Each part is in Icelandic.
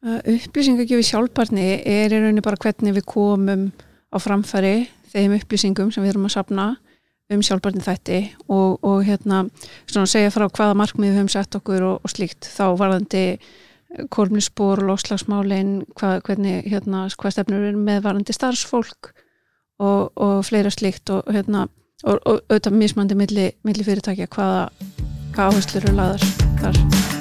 Upplýsingagjöfi sjálfbarni er í rauninni bara hvernig við komum á framfæri þeim upplýsingum sem við erum að sapna um sjálfbarni þætti og, og hérna svona segja frá hvaða markmið við höfum sett okkur og, og slíkt þá varðandi korfnisspor og lofslagsmálin hvað, hvernig hérna hvað stefnur við með varðandi starfsfólk og, og fleira slíkt og hérna og auðvitað mismandi milli, milli fyrirtækja hvaða hvað áherslur eru laðar þar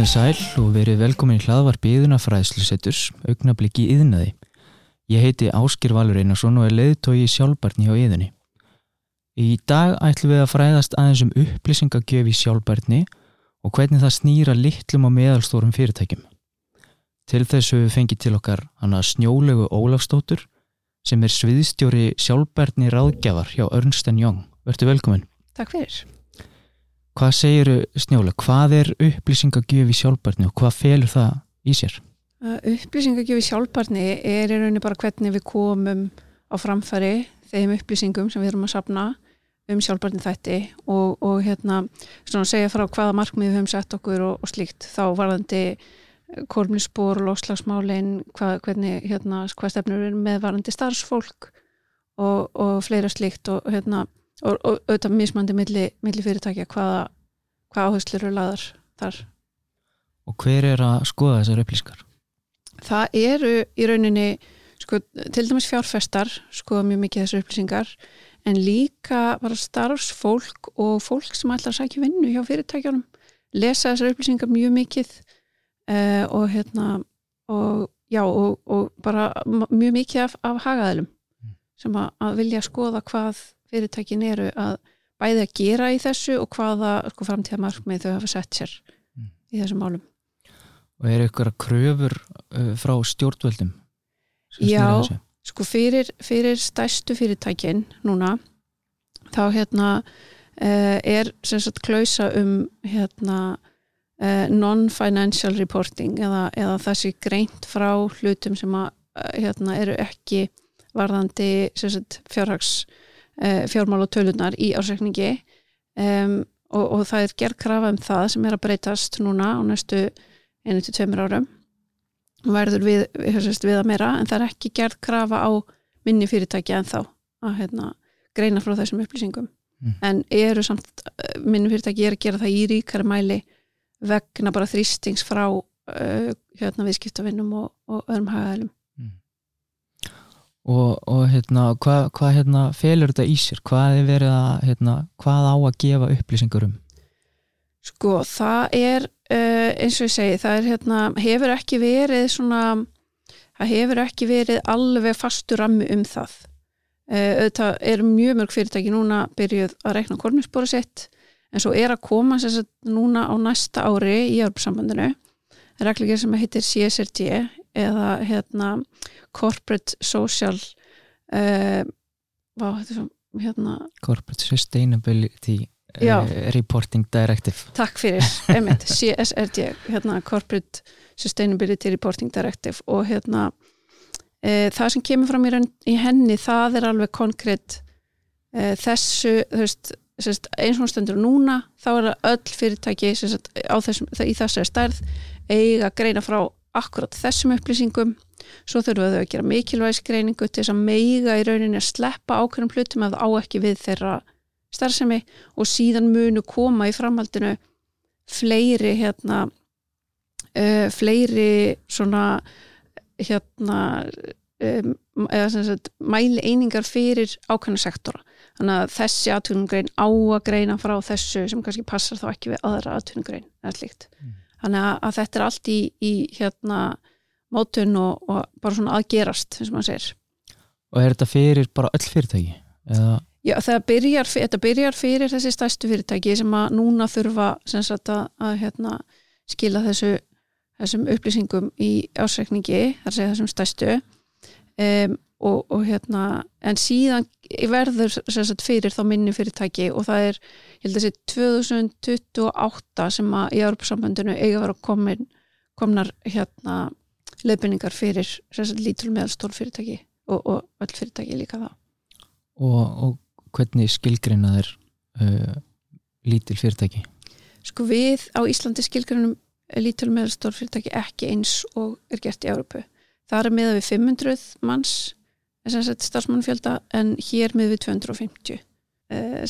Komið sæl og verið velkomin í hlaðvarp íðuna fræðslusetturs, augnabliki íðnaði. Ég heiti Áskir Valur Einarsson og er leiðtói í sjálfbarni hjá íðunni. Í dag ætlum við að fræðast aðeins um upplýsingagjöf í sjálfbarni og hvernig það snýra litlum og meðalstórum fyrirtækjum. Til þessu við fengið til okkar hana snjólegu Ólafstóttur sem er sviðstjóri sjálfbarni ráðgjafar hjá Ernst Young. Verður velkomin. Takk fyrir. Hvað segir Snjóla, hvað er upplýsingagjöf í sjálfbarni og hvað felur það í sér? Upplýsingagjöf í sjálfbarni er í rauninni bara hvernig við komum á framfæri þeim upplýsingum sem við erum að sapna um sjálfbarni þætti og, og hérna svona segja frá hvaða markmið við höfum sett okkur og, og slíkt þá varðandi lofslagsmálin hvað, hvernig hérna hvað stefnur við með varðandi starfsfólk og, og fleira slíkt og hérna og, og auðvitað mismandi milli, milli fyrirtækja hvaða, hvaða áherslur eru laðar þar. Og hver er að skoða þessar upplýskar? Það eru í rauninni sko, til dæmis fjárfestar skoða mjög mikið þessar upplýsingar en líka bara starfsfólk og fólk sem ætlar að sækja vinnu hjá fyrirtækjanum lesa þessar upplýsingar mjög mikið uh, og hérna og já og, og bara mjög mikið af, af hagaðilum mm. sem að, að vilja skoða hvað fyrirtækin eru að bæði að gera í þessu og hvaða sko, framtíðamarkmið þau hafa sett sér mm. í þessum málum. Og er ykkur kröfur uh, frá stjórnvöldum? Já, sko fyrir, fyrir stæstu fyrirtækin núna þá hérna uh, er sem sagt klausa um hérna uh, non-financial reporting eða, eða þessi greint frá hlutum sem að uh, hérna eru ekki varðandi fjárhags fjármál og tölunar í ásreikningi um, og, og það er gerð krafa um það sem er að breytast núna á næstu einu til tveimur árum. Verður við, við, að meira en það er ekki gerð krafa á minni fyrirtæki en þá að hérna, greina frá þessum upplýsingum. Mm. en eru samt eh, minni fyrirtæki er að gera það í ríkari mæli vegna bara þrýstings frá uh, hérna, viðskiptavinnum og, og öðrum hagaðilum og, og hérna, hvað hva, hérna, felur þetta í sér? Hvað er verið að hérna, hvað á að gefa upplýsingar um? Sko, það er uh, eins og ég segi, það er hérna hefur ekki verið svona það hefur ekki verið alveg fastur rammi um það uh, þetta er mjög mörg fyrirtæki núna byrjuð að rekna kornusbóra sitt en svo er að koma sagt, núna á næsta ári í Európa-sambandinu reglugjör sem heitir CSRD eða hérna Corporate Social uh, vá, svo, hérna. Corporate Sustainability uh, Reporting Directive. Takk fyrir, einmitt, CSRD hérna Corporate Sustainability Reporting Directive og hérna uh, það sem kemur fram í, í henni það er alveg konkrétt þessu, þú veist eins og stundur núna, þá er öll fyrirtæki sagt, þessum, í þessari stærð eiga greina frá akkurat þessum upplýsingum. Svo þurfum við að gera mikilvægsgreiningu til þess að meiga í rauninni að sleppa ákveðnum hlutum að á ekki við þeirra starfsemi og síðan munu koma í framhaldinu fleiri hérna uh, fleiri svona hérna um, sagt mæli einingar fyrir ákveðna sektora. Þannig að þessi atvinnugrein á að greina frá þessu sem kannski passar þá ekki við aðra atvinnugrein eða slikt mm. Þannig að, að þetta er allt í, í hérna mótun og, og bara svona aðgerast eins og maður segir Og er þetta fyrir bara öll fyrirtæki? Eða? Já, byrjar, þetta byrjar fyrir þessi stæstu fyrirtæki sem að núna þurfa sagt, að, að hérna, skila þessu, þessum upplýsingum í ásreikningi, þar segja þessum stæstu um, og, og hérna en síðan verður sagt, fyrir þá minni fyrirtæki og það er ég held að þessi 2028 sem að í Europasambandinu eiga að vera komin, komnar hérna leifbynningar fyrir lítul meðalstól fyrirtæki og, og öll fyrirtæki líka það og, og hvernig skilgreina þeir uh, lítil fyrirtæki? Sko við á Íslandi skilgreinum lítul meðalstól fyrirtæki ekki eins og er gert í Európu það er með við 500 manns starfsmannfjölda en hér með við 250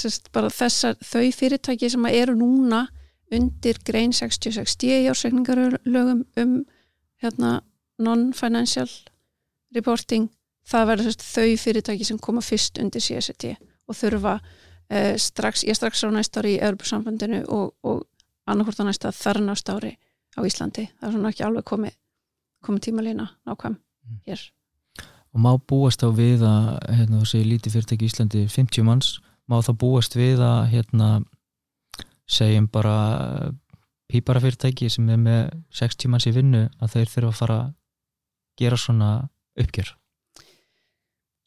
Sest, bara þessar þau fyrirtæki sem eru núna undir grein 66 í ársækningarlögum um hérna, non-financial reporting það verður þau fyrirtæki sem koma fyrst undir CST og þurfa eh, strax, ég strax á næsta ári í Europasambandinu og, og annarkort á næsta þar násta ári á Íslandi. Það er svona ekki alveg komið komið tímalína nákvæm mm. hér Og má búast á við að hérna, þú segir lítið fyrirtæki í Íslandi 50 manns má þá búast við að hérna, segjum bara píparafyrirtæki sem er með 6 tímans í vinnu að þeir þurfa að fara að gera svona uppgjör?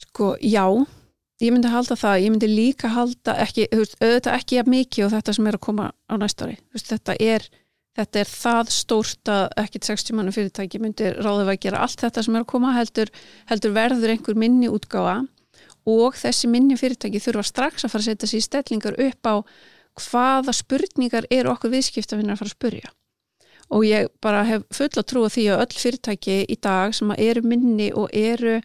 Sko, já ég myndi halda það, ég myndi líka halda ekki, auðvitað ekki að mikið og þetta sem er að koma á næsta ári. Veist, þetta, er, þetta er það stórt að ekkit 60 mannu fyrirtæki myndir ráðið að gera allt þetta sem er að koma heldur, heldur verður einhver minni útgáfa og þessi minni fyrirtæki þurfa strax að fara að setja sér stellingar upp á hvaða spurningar eru okkur viðskiptafinnar að fara að spurja og ég bara hef fulla trú að því að öll fyrirtæki í dag sem eru minni og eru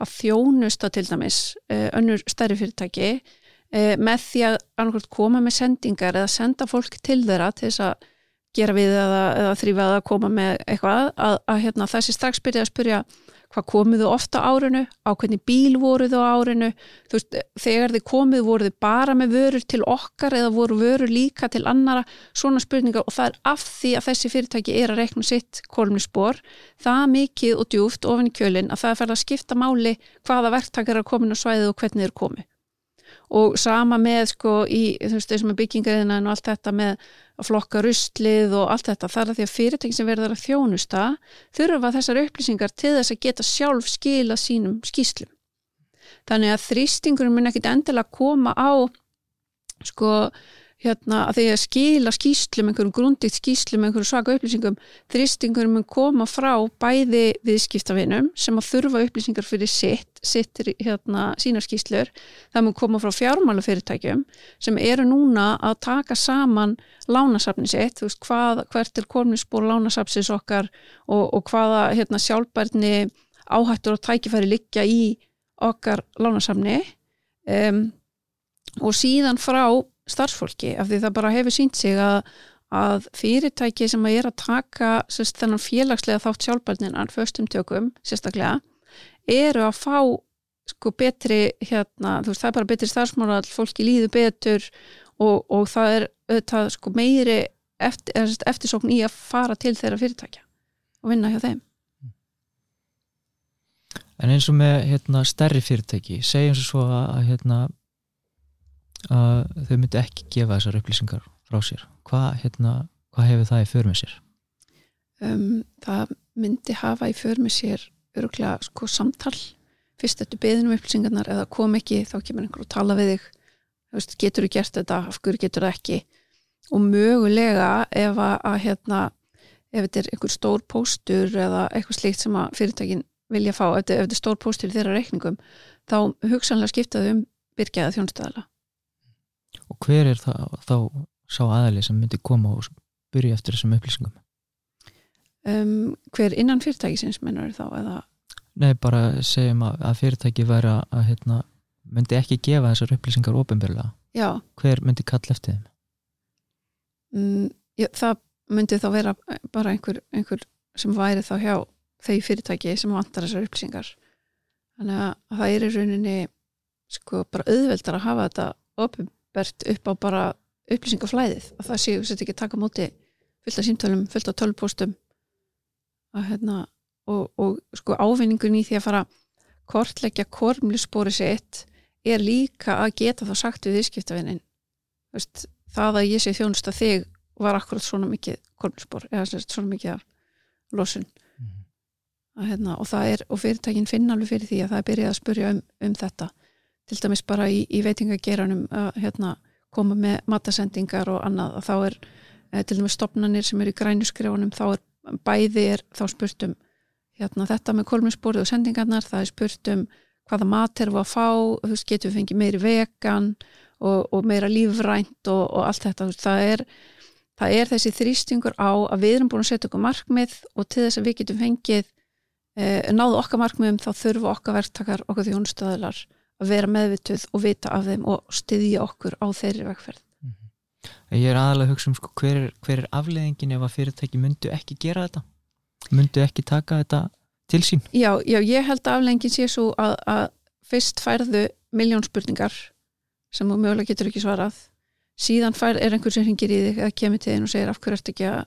að þjónusta til dæmis eh, önnur stærri fyrirtæki eh, með því að koma með sendingar eða senda fólk til þeirra til þess að gera við eða, eða þrýfa að koma með eitthvað að, að, að hérna, þessi strax byrja að spurja hvað komuðu ofta árinu, á hvernig bíl voruðu árinu, þú veist, þegar þið komuðu voruðu bara með vörur til okkar eða voru vörur líka til annara, svona spurningar og það er af því að þessi fyrirtæki er að rekna sitt kolmispor, það mikið og djúft ofin í kjölinn að það er að skipta máli hvaða verktakar er komin á svæðið og hvernig þeir komið og sama með sko í þessum byggingariðina og allt þetta með að flokka rustlið og allt þetta þar að því að fyrirtækin sem verður að þjónusta þurfa þessar upplýsingar til þess að geta sjálf skila sínum skýslum þannig að þrýstingurum mun ekkit endilega koma á sko hérna, að að skila skýslum, einhverjum grundikt skýslum, einhverjum svaka upplýsingum þrýstingurum mun koma frá bæði viðskiptavinum sem að þurfa upplýsingar fyrir sitt, sitt hérna, sínar skýslur, það mun koma frá fjármálufyrirtækjum sem eru núna að taka saman lánasafni sitt, þú veist, hvað, hvert er kornisból lánasafsins okkar og, og hvaða hérna, sjálfbærni áhættur og tækifæri liggja í okkar lánasafni. Um, og síðan frá starfsfólki af því það bara hefur sínt sig að, að fyrirtæki sem að er að taka sérst, þennan félagslega þátt sjálfbælninan förstum tökum sérstaklega eru að fá sko betri hérna, þú veist það er bara betri starfsmála fólki líður betur og, og það er auðvitað sko meiri eftir, eftirsókn í að fara til þeirra fyrirtækja og vinna hjá þeim. En eins og með hérna, stærri fyrirtæki segjum svo að hérna, að þau myndi ekki gefa þessar upplýsingar frá sér. Hvað, hérna, hvað hefur það í för með sér? Um, það myndi hafa í för með sér öruglega sko samtal. Fyrst eftir beðinum upplýsingarnar eða kom ekki þá kemur einhver að tala við þig. Veist, getur þú gert þetta, af hverju getur það ekki? Og mögulega ef að, að hérna ef þetta er einhver stór póstur eða eitthvað slíkt sem að fyrirtækin vilja fá ef þetta er stór póstur í þeirra reikningum þá hugsanlega skiptaðu um byrkjaða þjónstæðala og hver er það, þá sá aðali sem myndi koma og byrja eftir þessum upplýsingum um, hver innan fyrirtækisins mennur þá eða Nei, bara segjum að, að fyrirtæki væri að, hérna, myndi ekki gefa þessar upplýsingar ofinbjörlega. Já. Hver myndi kalla eftir þeim? Mm, já, það myndi þá vera bara einhver, einhver sem væri þá hjá þeir fyrirtæki sem vantar þessar upplýsingar. Þannig að það er í rauninni sko bara auðveldar að hafa þetta bert upp á bara upplýsingaflæðið að það séu sér ekki taka móti fullt af símtölum, fullt af tölvpostum að hérna og, og sko ávinningun í því að fara kortleggja kormlisspori sitt er líka að geta þá sagt við viðskiptavinnin það að ég sé þjónust að þig var akkurat svona mikið kormlisspor eða svona mikið losun. Mm. að, hérna, og það er, og fyrirtækin finna alveg fyrir því að það er byrjað að spurja um, um þetta til dæmis bara í, í veitingageranum að hérna, koma með matasendingar og annað. Og þá er e, til dæmis stopnarnir sem eru í grænusgrefunum þá er bæði er þá spurt um hérna, þetta með kolminsborið og sendingarnar það er spurt um hvaða mat erum við að fá, þú veist, getum við fengið meiri vegan og, og meira lífrænt og, og allt þetta, veist, það er það er þessi þrýstingur á að við erum búin að setja okkur markmið og til þess að við getum fengið eh, náðu okkar markmiðum þá þurfu okkar verktakar, okkar þjónustöðlar að vera meðvituð og vita af þeim og styðja okkur á þeirri vegferð mm -hmm. Ég er aðalega að hugsa um sko, hver, er, hver er afleðingin ef að fyrirtæki myndu ekki gera þetta? Myndu ekki taka þetta til sín? Já, já ég held að afleðingin sé svo að, að fyrst færðu miljón spurningar sem þú mögulega getur ekki svarað síðan fær, er einhver sem hringir í þig eða kemur til þín og segir af hverju ert ekki að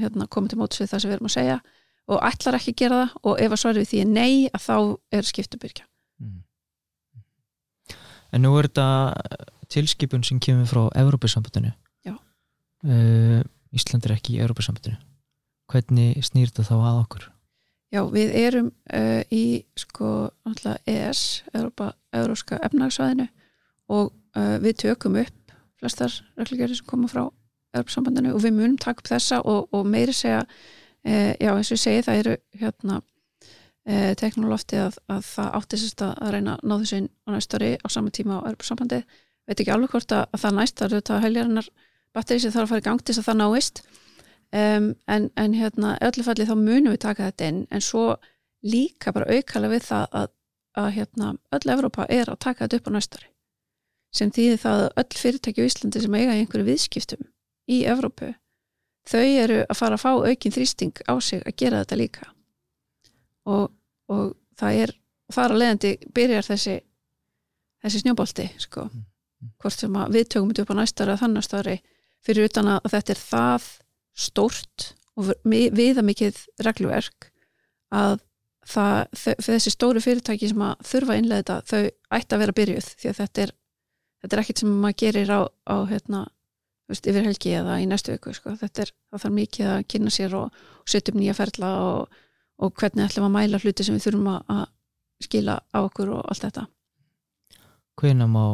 hérna, koma til mótis við það sem við erum að segja og ætlar ekki að gera það og ef að svarið við því er nei að þá er skiptubyrkja mm. En nú er þetta tilskipun sem kemur frá Európa-sambandinu uh, Ísland er ekki í Európa-sambandinu hvernig snýr þetta þá að okkur? Já, við erum uh, í sko ES, Európa, Európska efnagsvæðinu og uh, við tökum upp flestar reglugjörði sem koma frá Európa-sambandinu og við munum taka upp þessa og, og meiri segja, já eins og ég segi það eru hérna eh, teknolófti að, að það átti sérst að reyna að ná þessu inn á næstari á sama tíma á Europasambandi veit ekki alveg hvort að, að það næst það eru þetta heljarinnar batteri sem þarf að fara í gang til þess að það náist. Um, en, en hérna öllu falli þá munum við taka þetta inn en svo líka bara aukala við það að, að hérna öll Evrópa er að taka þetta upp á næstari sem þýðir það að öll fyrirtæki í Íslandi sem eiga einhverju viðskiptum í Evrópu þau eru að fara að fá aukinn þrýsting á sig að gera þetta líka. Og, og það er þar að leiðandi byrjar þessi þessi snjóbolti sko mm, mm. hvort sem við tökum þetta upp á næstari að þannig stari fyrir utan að þetta er það stórt og viða mikið regluverk að það, þessi stóru fyrirtæki sem að þurfa innlega þetta, þau ætti að vera byrjuð því að þetta er, þetta er ekkit sem maður gerir á, á hérna, veist, yfir helgi eða í næstu viku sko. þetta er, það þarf mikið að kynna sér og, og setja upp nýja ferla og og hvernig ætlum að mæla hluti sem við þurfum að skila á okkur og allt þetta? Hvena má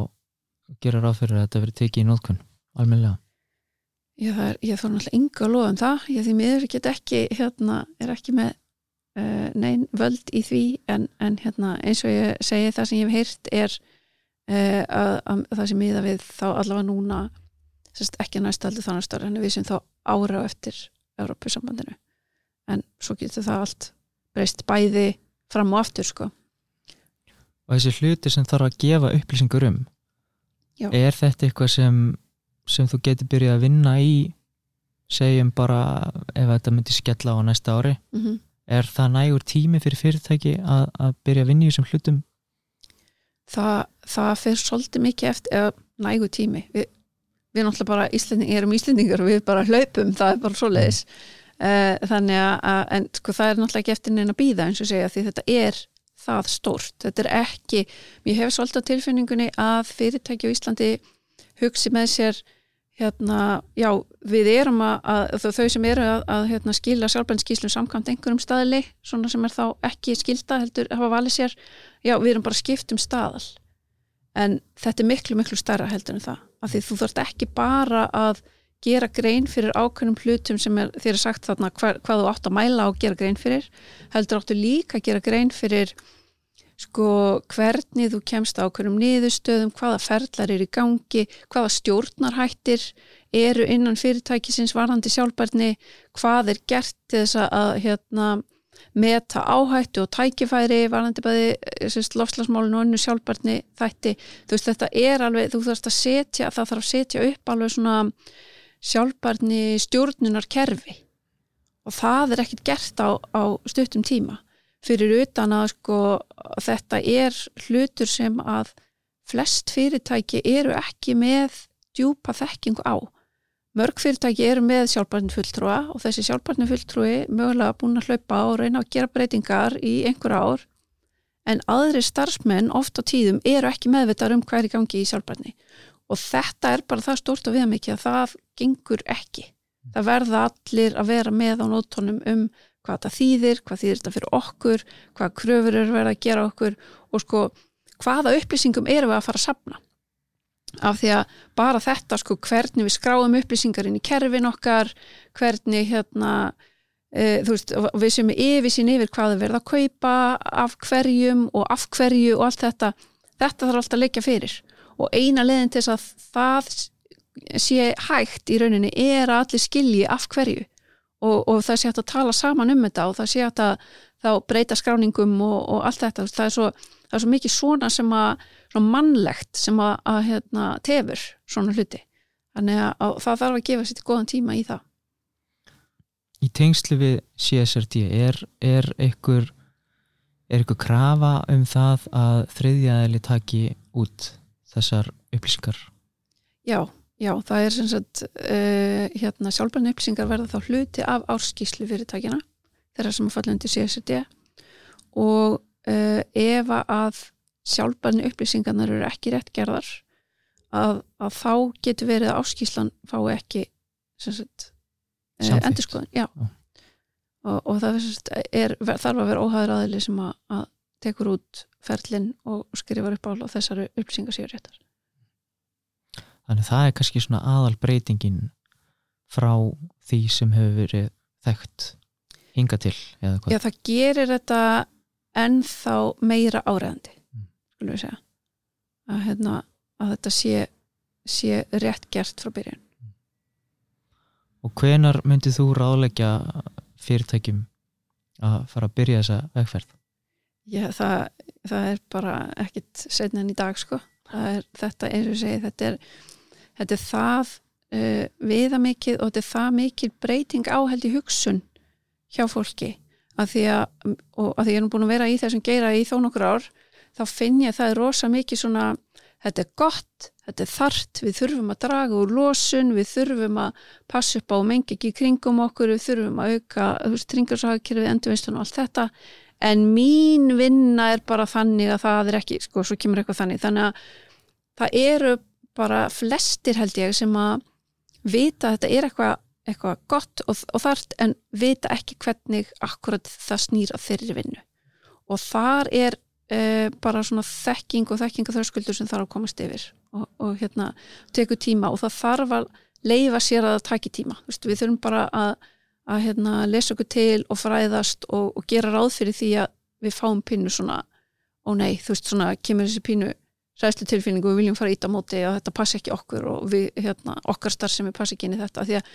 gera ráð fyrir að þetta verið tekið í nótkunn almenlega? Ég þór náttúrulega ynga að loða um það. Ég því miður get ekki hérna, er ekki með uh, neyn völd í því. En, en hérna, eins og ég segi það sem ég hef heyrt er uh, að, að það sem miða við þá allavega núna sérst, ekki næstaldi þannig en við sem þá ára eftir Európusambandinu en svo getur það allt breyst bæði fram og aftur sko Og þessi hluti sem þarf að gefa upplýsingur um Já. er þetta eitthvað sem, sem þú getur byrjað að vinna í segjum bara ef þetta myndir skella á næsta ári mm -hmm. er það nægur tími fyrir fyrirtæki að, að byrja að vinna í þessum hlutum? Það, það fyrir svolítið mikið eftir nægur tími við, við náttúrulega bara Íslending, erum Íslendingar og við bara hlaupum, það er bara svo leiðis mm þannig að, en sko það er náttúrulega ekki eftir neina býða eins og segja því þetta er það stórt, þetta er ekki ég hef svolítið á tilfinningunni að fyrirtæki á Íslandi hugsi með sér hérna, já við erum að, þau sem eru að, að hérna, skila sjálfbænskíslum samkvæmt einhverjum staðli, svona sem er þá ekki skilda heldur hafa valið sér já við erum bara skipt um staðal. En þetta er miklu miklu starra heldur en það, af því þú þarfst ekki bara að gera grein fyrir ákveðnum hlutum sem er, þér er sagt þarna hva, hvað þú átt að mæla og gera grein fyrir heldur áttu líka að gera grein fyrir sko hvernig þú kemst ákveðnum niðurstöðum hvaða ferlar eru í gangi hvaða stjórnarhættir eru innan fyrirtækisins varðandi sjálfbarni hvað er gert til þess að hérna, meta áhættu og tækifæri varðandi bæði lofslagsmálinu og önnu sjálfbarni þætti. Þú veist þetta er alveg, þú þarfst að setja það þarf að setja upp alveg svona sjálfbarni stjórnunar kerfi og það er ekkert gert á, á stuttum tíma. Fyrir utan að sko þetta er hlutur sem að flest fyrirtæki eru ekki með djúpa þekkingu á. Mörg fyrirtæki eru með sjálfbarni fulltrúa og þessi sjálfbarni fulltrúi mögulega búin að hlaupa og reyna að gera breytingar í einhver ár. En aðri starfsmenn oft á tíðum eru ekki meðvitað um hverju gangi í sjálfbarni og þetta er bara það stórt og viðmikið að það gengur ekki. Það verða allir að vera með á nótónum um hvað þetta þýðir, hvað þýðir þetta fyrir okkur hvað kröfur eru verið að gera okkur og sko hvaða upplýsingum eru við að fara að sapna af því að bara þetta sko hvernig við skráum upplýsingar inn í kerfin okkar hvernig hérna e, þú veist, við sem er yfir sín yfir hvað við verðum að kaupa af hverjum og af hverju og allt þetta. Þetta þarf alltaf að leggja fyrir og eina leðin til þess að það sé hægt í rauninni er að allir skilji af hverju. Og, og það sé hægt að tala saman um þetta og það sé hægt að breyta skráningum og, og allt þetta. Það er, svo, það er svo mikið svona sem að svona mannlegt sem að, að hérna, tefur svona hluti. Þannig að það þarf að gefa sér góðan tíma í það. Í tengslu við CSRD er, er einhver er einhver krafa um það að þriðjaðili taki út þessar upplýsingar? Já Já, það er sem sagt uh, hérna, sjálfbærni upplýsingar verða þá hluti af árskíslu fyrirtækina þeirra sem er fallið undir CSD og uh, ef að sjálfbærni upplýsingarnar eru ekki rétt gerðar að, að þá getur verið að árskíslan fái ekki sagt, uh, endurskoðun Já. Og, og það er, þarf að vera óhæður aðili sem að, að tekur út ferlinn og skrifar upp á þessari upplýsingar séu réttar þannig það er kannski svona aðal breytingin frá því sem hefur verið þekkt hinga til Já, það gerir þetta ennþá meira áræðandi mm. skulum við segja að, hérna, að þetta sé, sé rétt gert frá byrjun mm. Og hvenar myndið þú ráðleggja fyrirtækjum að fara að byrja þessa vegferð? Já, það, það er bara ekkit setna enn í dag sko. Er, þetta er, segi, þetta er þetta er það uh, viðamikið og þetta er það mikil breyting áheld í hugsun hjá fólki. Að því að, og að því ég er búin að vera í þessum geira í þó nokkur ár þá finn ég að það er rosa mikið svona þetta er gott, þetta er þart við þurfum að draga úr losun við þurfum að passa upp á mengi ekki kringum okkur, við þurfum að auka þú veist, tringarsakir við endurvinstunum og allt þetta en mín vinna er bara þannig að það er ekki, sko, svo kemur eitthvað þannig. Þannig að það eru bara flestir held ég sem að vita að þetta er eitthvað eitthvað gott og, og þart en vita ekki hvernig akkurat það snýr að þeirri vinnu. Og þar er uh, bara svona þekking og þekking og þröskuldur sem þarf að komast yfir og, og hérna teku tíma. Og það þarf að leifa sér að það taki tíma. Vist, við þurfum bara að, að hérna, lesa okkur til og fræðast og, og gera ráð fyrir því að við fáum pinnu svona, ó nei, þú veist svona kemur þessi pinnu ræðslu tilfinningu og við viljum fara ít á móti og þetta passi ekki okkur og við, hérna, okkar starf sem við passi ekki inn í þetta. Því að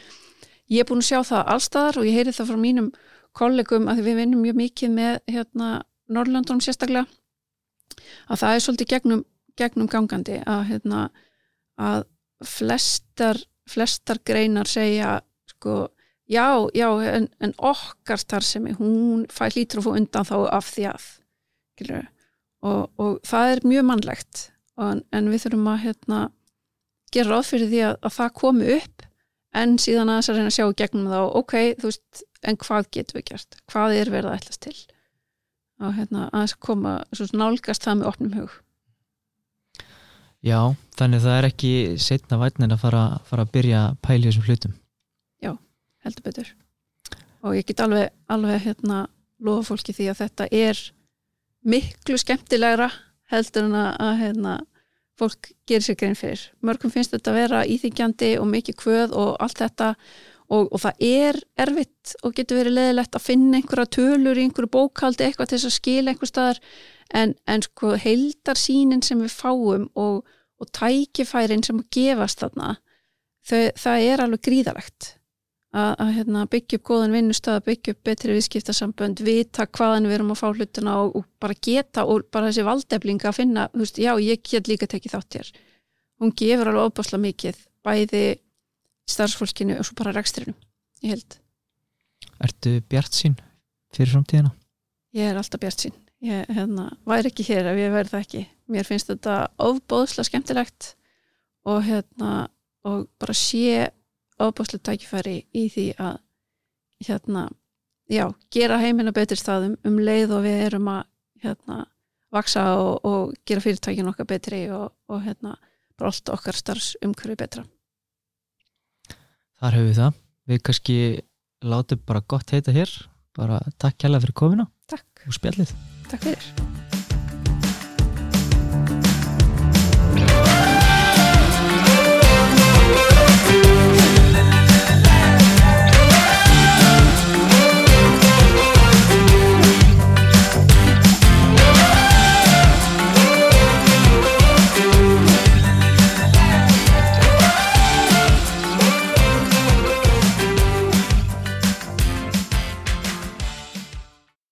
ég er búin að sjá það allstaðar og ég heyri það frá mínum kollegum að við vinnum mjög mikið með hérna, Norrlandunum sérstaklega að það er svolítið gegnum, gegnum gangandi að, hérna, að flestar, flestar greinar segja sko já, já, en, en okkar starfsemi, hún fær lítur að fá undan þá af því að og, og það er mjög mannlegt. En, en við þurfum að hérna, gera ráð fyrir því að, að það komi upp en síðan að þess að reyna að sjá gegnum þá, ok, þú veist en hvað getum við gert, hvað er verið að ætlas til? Og hérna, að þess að koma nálgast það með opnum hug. Já, þannig það er ekki setna vætnin að fara, fara að byrja að pæli þessum hlutum heldur betur. Og ég get alveg, alveg hérna lofa fólki því að þetta er miklu skemmtilegra heldur en að, hérna, fólk gerir sér grein fyrir. Mörgum finnst þetta að vera íþingjandi og mikið kvöð og allt þetta og, og það er erfitt og getur verið leðilegt að finna einhverja tölur í einhverju bókaldi eitthvað til þess að skila einhver staðar. En, en sko heildarsýnin sem við fáum og, og tækifærin sem gefast þarna þau, það er alveg gríðalegt að, að hérna, byggja upp góðan vinnustöð byggja upp betri viðskiptasambönd vita hvaðan við erum að fá hlutina og, og bara geta og bara þessi valdeflinga að finna, veist, já, ég get líka tekið þátt hér. Hún gefur alveg óbásla mikið bæði starfsfólkinu og svo bara rekstrinu ég held. Ertu bjart sín fyrir framtíðina? Ég er alltaf bjart sín ég hérna, væri ekki hér ef ég verði það ekki. Mér finnst þetta ofbóðsla skemmtilegt og hérna og bara sé ofbáslega tækifæri í því að hérna, já, gera heimina betur staðum um leið og við erum að hérna, vaksa og, og gera fyrirtækin okkar betri og, og hérna, bara allt okkar starfs umhverju betra. Þar hefur við það. Við kannski látum bara gott heita hér. Bara takk kærlega fyrir komina Takk, og spjallið. Takk fyrir